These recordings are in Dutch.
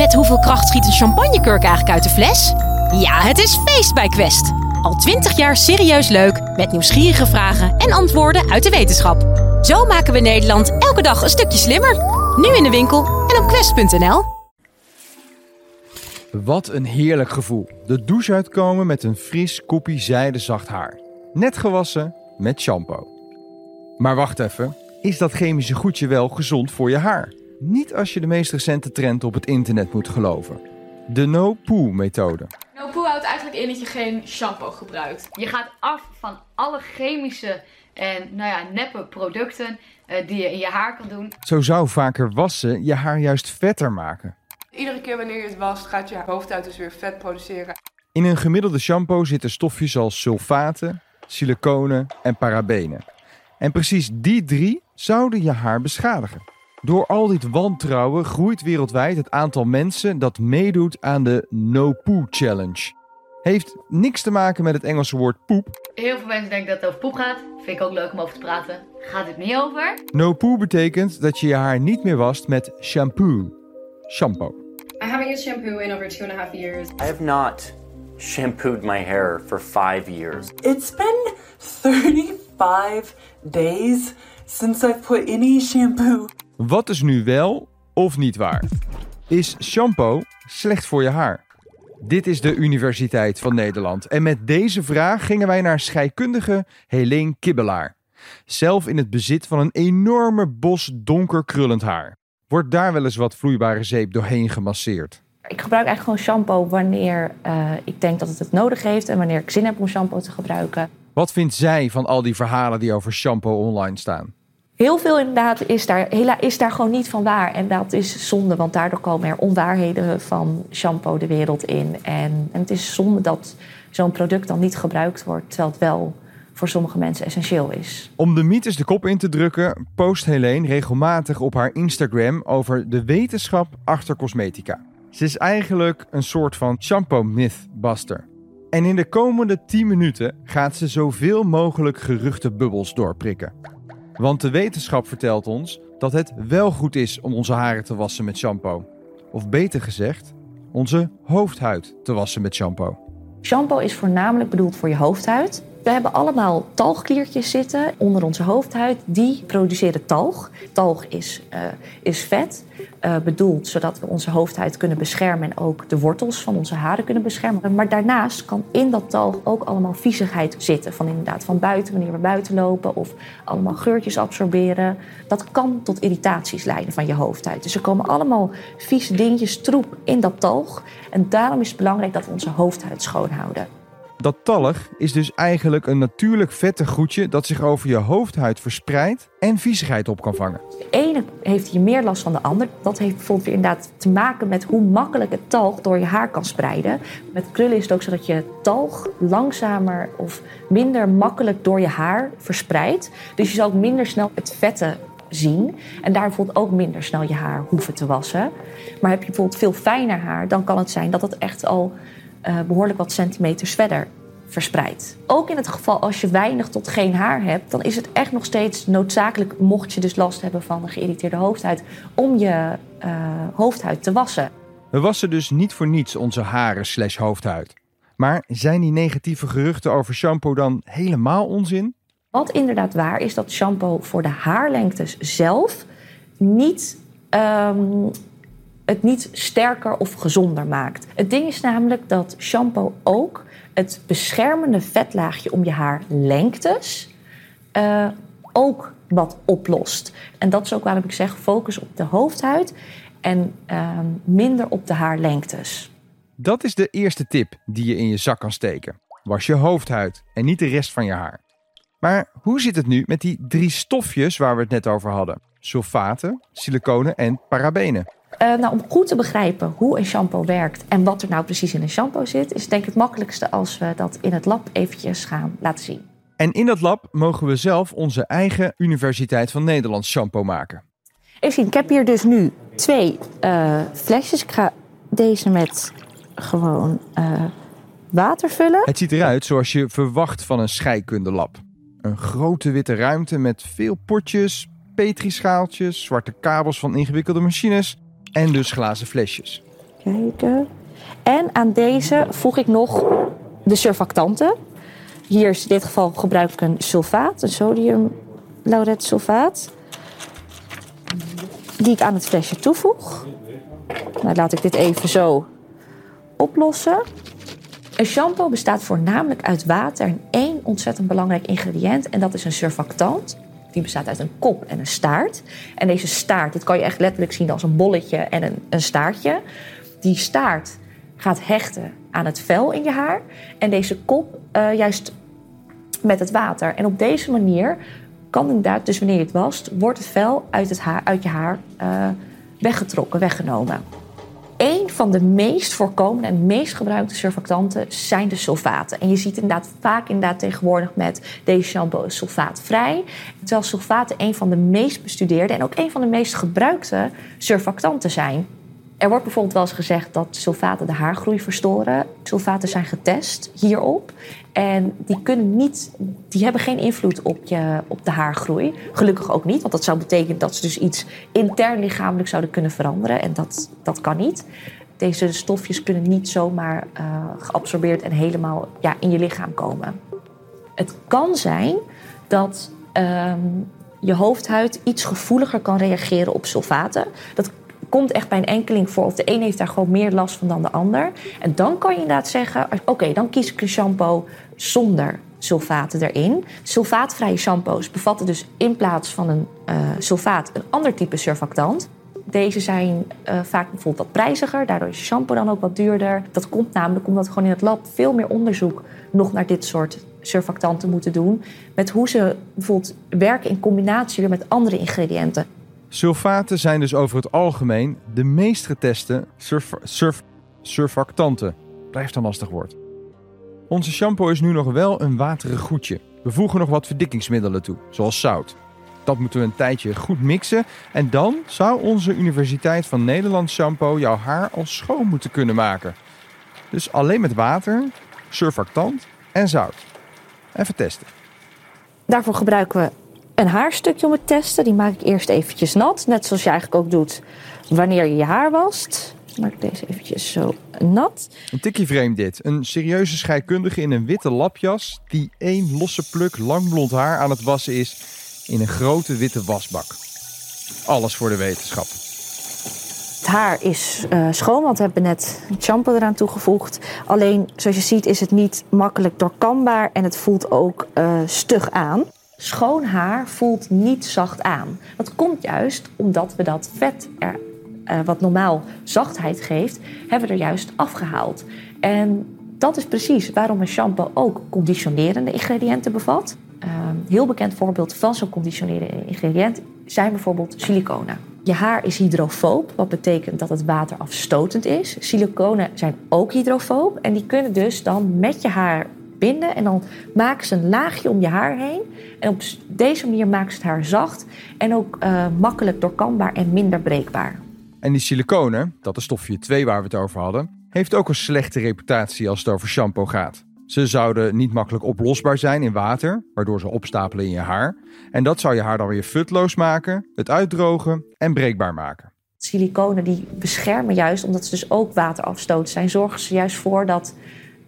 Met hoeveel kracht schiet een champagnekurk eigenlijk uit de fles? Ja, het is feest bij Quest. Al twintig jaar serieus leuk, met nieuwsgierige vragen en antwoorden uit de wetenschap. Zo maken we Nederland elke dag een stukje slimmer. Nu in de winkel en op quest.nl. Wat een heerlijk gevoel. De douche uitkomen met een fris koppie zijde zacht haar. Net gewassen met shampoo. Maar wacht even, is dat chemische goedje wel gezond voor je haar? Niet als je de meest recente trend op het internet moet geloven. De no-poo-methode. No poo houdt eigenlijk in dat je geen shampoo gebruikt. Je gaat af van alle chemische en nou ja, neppe producten eh, die je in je haar kan doen. Zo zou vaker wassen je haar juist vetter maken. Iedere keer wanneer je het wast, gaat je hoofdhuid dus weer vet produceren. In een gemiddelde shampoo zitten stofjes als sulfaten, siliconen en parabenen. En precies die drie zouden je haar beschadigen. Door al dit wantrouwen groeit wereldwijd het aantal mensen dat meedoet aan de No Poo Challenge. Heeft niks te maken met het Engelse woord poep. Heel veel mensen denken dat het over poep gaat. Vind ik ook leuk om over te praten. Gaat het niet over? No poo betekent dat je je haar niet meer wast met shampoo. Shampoo. I haven't used shampoo in over two and a half years. I have not shampooed my hair for five years. It's been 35 days since I've put any shampoo. Wat is nu wel of niet waar? Is shampoo slecht voor je haar? Dit is de Universiteit van Nederland. En met deze vraag gingen wij naar scheikundige Helene Kibbelaar. Zelf in het bezit van een enorme bos donker krullend haar. Wordt daar wel eens wat vloeibare zeep doorheen gemasseerd? Ik gebruik eigenlijk gewoon shampoo wanneer uh, ik denk dat het het nodig heeft en wanneer ik zin heb om shampoo te gebruiken. Wat vindt zij van al die verhalen die over shampoo online staan? Heel veel inderdaad is daar, hela, is daar gewoon niet van waar. En dat is zonde, want daardoor komen er onwaarheden van shampoo de wereld in. En, en het is zonde dat zo'n product dan niet gebruikt wordt, terwijl het wel voor sommige mensen essentieel is. Om de mythes de kop in te drukken, post Helene regelmatig op haar Instagram over de wetenschap achter cosmetica. Ze is eigenlijk een soort van shampoo mythbuster. En in de komende 10 minuten gaat ze zoveel mogelijk geruchtenbubbels doorprikken. Want de wetenschap vertelt ons dat het wel goed is om onze haren te wassen met shampoo. Of beter gezegd, onze hoofdhuid te wassen met shampoo. Shampoo is voornamelijk bedoeld voor je hoofdhuid. We hebben allemaal talgkliertjes zitten onder onze hoofdhuid. Die produceren talg. Talg is, uh, is vet, uh, bedoeld zodat we onze hoofdhuid kunnen beschermen en ook de wortels van onze haren kunnen beschermen. Maar daarnaast kan in dat talg ook allemaal viezigheid zitten. Van inderdaad van buiten, wanneer we buiten lopen, of allemaal geurtjes absorberen. Dat kan tot irritaties leiden van je hoofdhuid. Dus er komen allemaal vieze dingetjes, troep in dat talg. En daarom is het belangrijk dat we onze hoofdhuid schoonhouden. Dat talg is dus eigenlijk een natuurlijk vettig goedje dat zich over je hoofdhuid verspreidt en viezigheid op kan vangen. De ene heeft hier meer last dan de ander. Dat heeft bijvoorbeeld inderdaad te maken met hoe makkelijk het talg door je haar kan spreiden. Met krullen is het ook zo dat je talg langzamer of minder makkelijk door je haar verspreidt. Dus je zal ook minder snel het vette zien. En daar bijvoorbeeld ook minder snel je haar hoeven te wassen. Maar heb je bijvoorbeeld veel fijner haar, dan kan het zijn dat het echt al uh, behoorlijk wat centimeters verder verspreidt. Ook in het geval als je weinig tot geen haar hebt, dan is het echt nog steeds noodzakelijk, mocht je dus last hebben van een geïrriteerde hoofdhuid, om je uh, hoofdhuid te wassen. We wassen dus niet voor niets onze haren slash hoofdhuid. Maar zijn die negatieve geruchten over shampoo dan helemaal onzin? Wat inderdaad waar is dat shampoo voor de haarlengtes zelf niet um, het niet sterker of gezonder maakt. Het ding is namelijk dat shampoo ook het beschermende vetlaagje om je haarlengtes uh, ook wat oplost. En dat is ook waarom ik zeg: focus op de hoofdhuid en uh, minder op de haarlengtes. Dat is de eerste tip die je in je zak kan steken. Was je hoofdhuid en niet de rest van je haar. Maar hoe zit het nu met die drie stofjes waar we het net over hadden? Sulfaten, siliconen en parabenen. Uh, nou, om goed te begrijpen hoe een shampoo werkt en wat er nou precies in een shampoo zit, is denk ik het makkelijkste als we dat in het lab eventjes gaan laten zien. En in dat lab mogen we zelf onze eigen Universiteit van Nederland shampoo maken. Even zien, ik heb hier dus nu twee uh, flesjes. Ik ga deze met gewoon uh, water vullen. Het ziet eruit zoals je verwacht van een scheikundelab. Een grote witte ruimte met veel potjes, petrischaaltjes, zwarte kabels van ingewikkelde machines en dus glazen flesjes. Kijken. En aan deze voeg ik nog de surfactanten. Hier is in dit geval gebruik ik een sulfaat, een sodium lauretsulfaat. Die ik aan het flesje toevoeg. Nou, laat ik dit even zo oplossen. Een shampoo bestaat voornamelijk uit water en één ontzettend belangrijk ingrediënt. En dat is een surfactant. Die bestaat uit een kop en een staart. En deze staart, dit kan je echt letterlijk zien als een bolletje en een, een staartje. Die staart gaat hechten aan het vel in je haar. En deze kop uh, juist met het water. En op deze manier kan inderdaad, dus wanneer je het wast, wordt het vel uit, het haar, uit je haar uh, weggetrokken, weggenomen. Een van de meest voorkomende en meest gebruikte surfactanten zijn de sulfaten. En je ziet inderdaad vaak inderdaad tegenwoordig met deze shampoo sulfaatvrij. Terwijl sulfaten een van de meest bestudeerde en ook een van de meest gebruikte surfactanten zijn. Er wordt bijvoorbeeld wel eens gezegd dat sulfaten de haargroei verstoren. Sulfaten zijn getest hierop. En die, kunnen niet, die hebben geen invloed op, je, op de haargroei. Gelukkig ook niet, want dat zou betekenen dat ze dus iets intern lichamelijk zouden kunnen veranderen. En dat, dat kan niet. Deze stofjes kunnen niet zomaar uh, geabsorbeerd en helemaal ja, in je lichaam komen. Het kan zijn dat um, je hoofdhuid iets gevoeliger kan reageren op sulfaten. Dat komt echt bij een enkeling voor. Of de een heeft daar gewoon meer last van dan de ander. En dan kan je inderdaad zeggen: oké, dan kies ik een shampoo zonder sulfaten erin. Sulfaatvrije shampoos bevatten dus in plaats van een uh, sulfaat een ander type surfactant. Deze zijn uh, vaak bijvoorbeeld wat prijziger, daardoor is shampoo dan ook wat duurder. Dat komt namelijk omdat we gewoon in het lab veel meer onderzoek nog naar dit soort surfactanten moeten doen. Met hoe ze bijvoorbeeld werken in combinatie weer met andere ingrediënten. Sulfaten zijn dus over het algemeen de meest geteste surf, surf, surfactanten. Blijft een lastig woord. Onze shampoo is nu nog wel een waterig goedje. We voegen nog wat verdikkingsmiddelen toe, zoals zout. Dat moeten we een tijdje goed mixen en dan zou onze Universiteit van Nederland shampoo jouw haar al schoon moeten kunnen maken. Dus alleen met water, surfactant en zout. Even testen. Daarvoor gebruiken we een haarstukje om het te testen. Die maak ik eerst eventjes nat. Net zoals je eigenlijk ook doet wanneer je je haar wast. Maak ik deze eventjes zo nat. Een tikje vreemd dit. Een serieuze scheikundige in een witte lapjas... die één losse pluk lang blond haar aan het wassen is... in een grote witte wasbak. Alles voor de wetenschap. Het haar is uh, schoon, want we hebben net shampoo eraan toegevoegd. Alleen, zoals je ziet, is het niet makkelijk doorkambaar... en het voelt ook uh, stug aan. Schoon haar voelt niet zacht aan. Dat komt juist omdat we dat vet, er, uh, wat normaal zachtheid geeft, hebben we er juist afgehaald. En dat is precies waarom een shampoo ook conditionerende ingrediënten bevat. Uh, heel bekend voorbeeld van zo'n conditionerende ingrediënt zijn bijvoorbeeld siliconen. Je haar is hydrofoob, wat betekent dat het waterafstotend is. Siliconen zijn ook hydrofoob en die kunnen dus dan met je haar binden. En dan maken ze een laagje om je haar heen. En op deze manier maken ze het haar zacht en ook uh, makkelijk doorkambaar en minder breekbaar. En die siliconen, dat is stofje 2 waar we het over hadden, heeft ook een slechte reputatie als het over shampoo gaat. Ze zouden niet makkelijk oplosbaar zijn in water, waardoor ze opstapelen in je haar. En dat zou je haar dan weer futloos maken, het uitdrogen en breekbaar maken. Siliconen die beschermen juist, omdat ze dus ook waterafstoot zijn, zorgen ze juist voor dat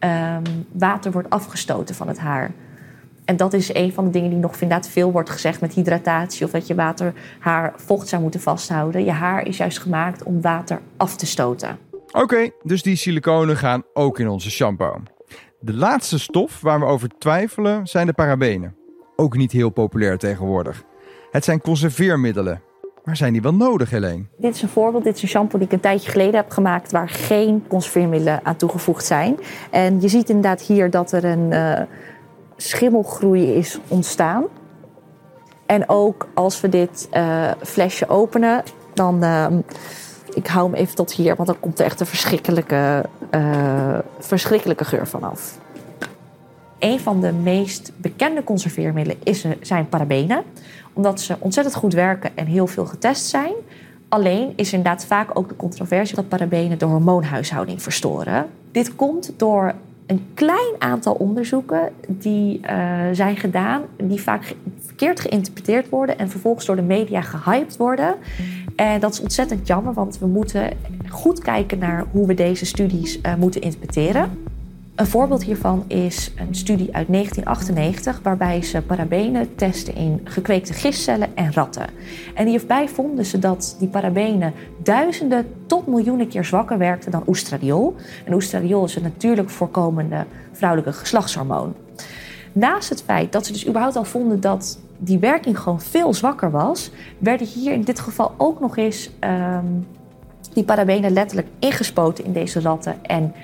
um, water wordt afgestoten van het haar. En dat is een van de dingen die nog inderdaad veel wordt gezegd met hydratatie of dat je water haar vocht zou moeten vasthouden. Je haar is juist gemaakt om water af te stoten. Oké, dus die siliconen gaan ook in onze shampoo. De laatste stof waar we over twijfelen zijn de parabenen. Ook niet heel populair tegenwoordig. Het zijn conserveermiddelen maar zijn die wel nodig, Helene? Dit is een voorbeeld. Dit is een shampoo die ik een tijdje geleden heb gemaakt... waar geen conserveermiddelen aan toegevoegd zijn. En je ziet inderdaad hier dat er een uh, schimmelgroei is ontstaan. En ook als we dit uh, flesje openen, dan... Uh, ik hou hem even tot hier, want dan komt er echt een verschrikkelijke, verschrikkelijke geur vanaf. Een van de meest bekende conserveermiddelen is, zijn parabenen omdat ze ontzettend goed werken en heel veel getest zijn. Alleen is inderdaad vaak ook de controversie dat parabenen de hormoonhuishouding verstoren. Dit komt door een klein aantal onderzoeken die uh, zijn gedaan, die vaak verkeerd geïnterpreteerd worden en vervolgens door de media gehyped worden. En dat is ontzettend jammer, want we moeten goed kijken naar hoe we deze studies uh, moeten interpreteren. Een voorbeeld hiervan is een studie uit 1998, waarbij ze parabenen testen in gekweekte gistcellen en ratten. En hierbij vonden ze dat die parabenen duizenden tot miljoenen keer zwakker werkten dan oestradiol. En oestradiol is een natuurlijk voorkomende vrouwelijke geslachtshormoon. Naast het feit dat ze dus überhaupt al vonden dat die werking gewoon veel zwakker was, werden hier in dit geval ook nog eens um, die parabenen letterlijk ingespoten in deze ratten en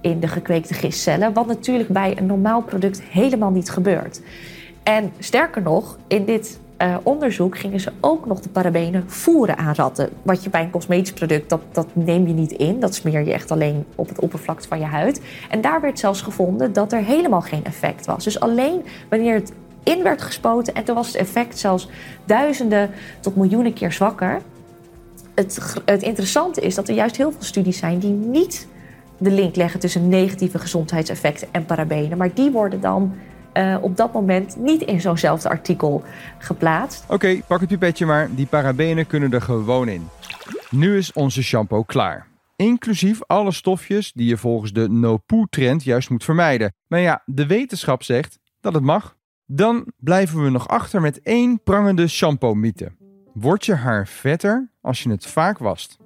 in de gekweekte gistcellen, wat natuurlijk bij een normaal product helemaal niet gebeurt. En sterker nog, in dit uh, onderzoek gingen ze ook nog de parabenen voeren aan ratten. Wat je bij een cosmetisch product, dat, dat neem je niet in. Dat smeer je echt alleen op het oppervlak van je huid. En daar werd zelfs gevonden dat er helemaal geen effect was. Dus alleen wanneer het in werd gespoten en toen was het effect zelfs duizenden tot miljoenen keer zwakker. Het, het interessante is dat er juist heel veel studies zijn die niet de link leggen tussen negatieve gezondheidseffecten en parabenen. Maar die worden dan uh, op dat moment niet in zo'nzelfde artikel geplaatst. Oké, pak het pipetje maar. Die parabenen kunnen er gewoon in. Nu is onze shampoo klaar. Inclusief alle stofjes die je volgens de no-poo-trend juist moet vermijden. Maar ja, de wetenschap zegt dat het mag. Dan blijven we nog achter met één prangende shampoo-mythe. Wordt je haar vetter als je het vaak wast?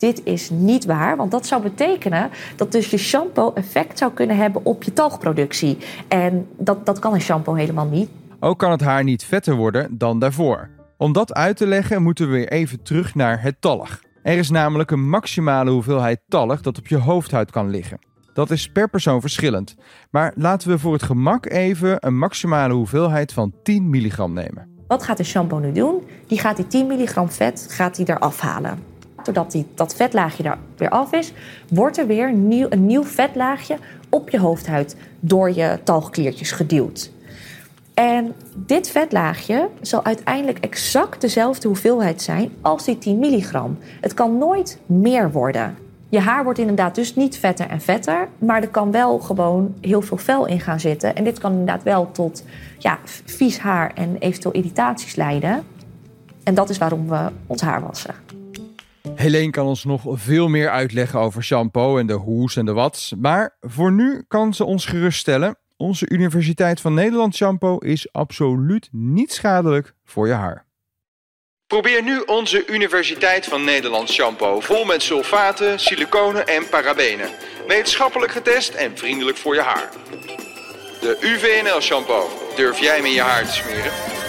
Dit is niet waar. Want dat zou betekenen dat dus je shampoo effect zou kunnen hebben op je talgproductie. En dat, dat kan een shampoo helemaal niet. Ook kan het haar niet vetter worden dan daarvoor. Om dat uit te leggen moeten we weer even terug naar het talg. Er is namelijk een maximale hoeveelheid talg dat op je hoofdhuid kan liggen. Dat is per persoon verschillend. Maar laten we voor het gemak even een maximale hoeveelheid van 10 milligram nemen. Wat gaat de shampoo nu doen? Die gaat die 10 milligram vet gaat die eraf halen. Doordat die, dat vetlaagje er weer af is, wordt er weer nieuw, een nieuw vetlaagje op je hoofdhuid door je talgkliertjes geduwd. En dit vetlaagje zal uiteindelijk exact dezelfde hoeveelheid zijn als die 10 milligram. Het kan nooit meer worden. Je haar wordt inderdaad dus niet vetter en vetter, maar er kan wel gewoon heel veel vel in gaan zitten. En dit kan inderdaad wel tot ja, vies haar en eventueel irritaties leiden. En dat is waarom we ons haar wassen. Helene kan ons nog veel meer uitleggen over shampoo en de hoes en de wats. Maar voor nu kan ze ons geruststellen. Onze Universiteit van Nederland shampoo is absoluut niet schadelijk voor je haar. Probeer nu onze Universiteit van Nederland shampoo vol met sulfaten, siliconen en parabenen. Wetenschappelijk getest en vriendelijk voor je haar. De UVNL shampoo. Durf jij met je haar te smeren?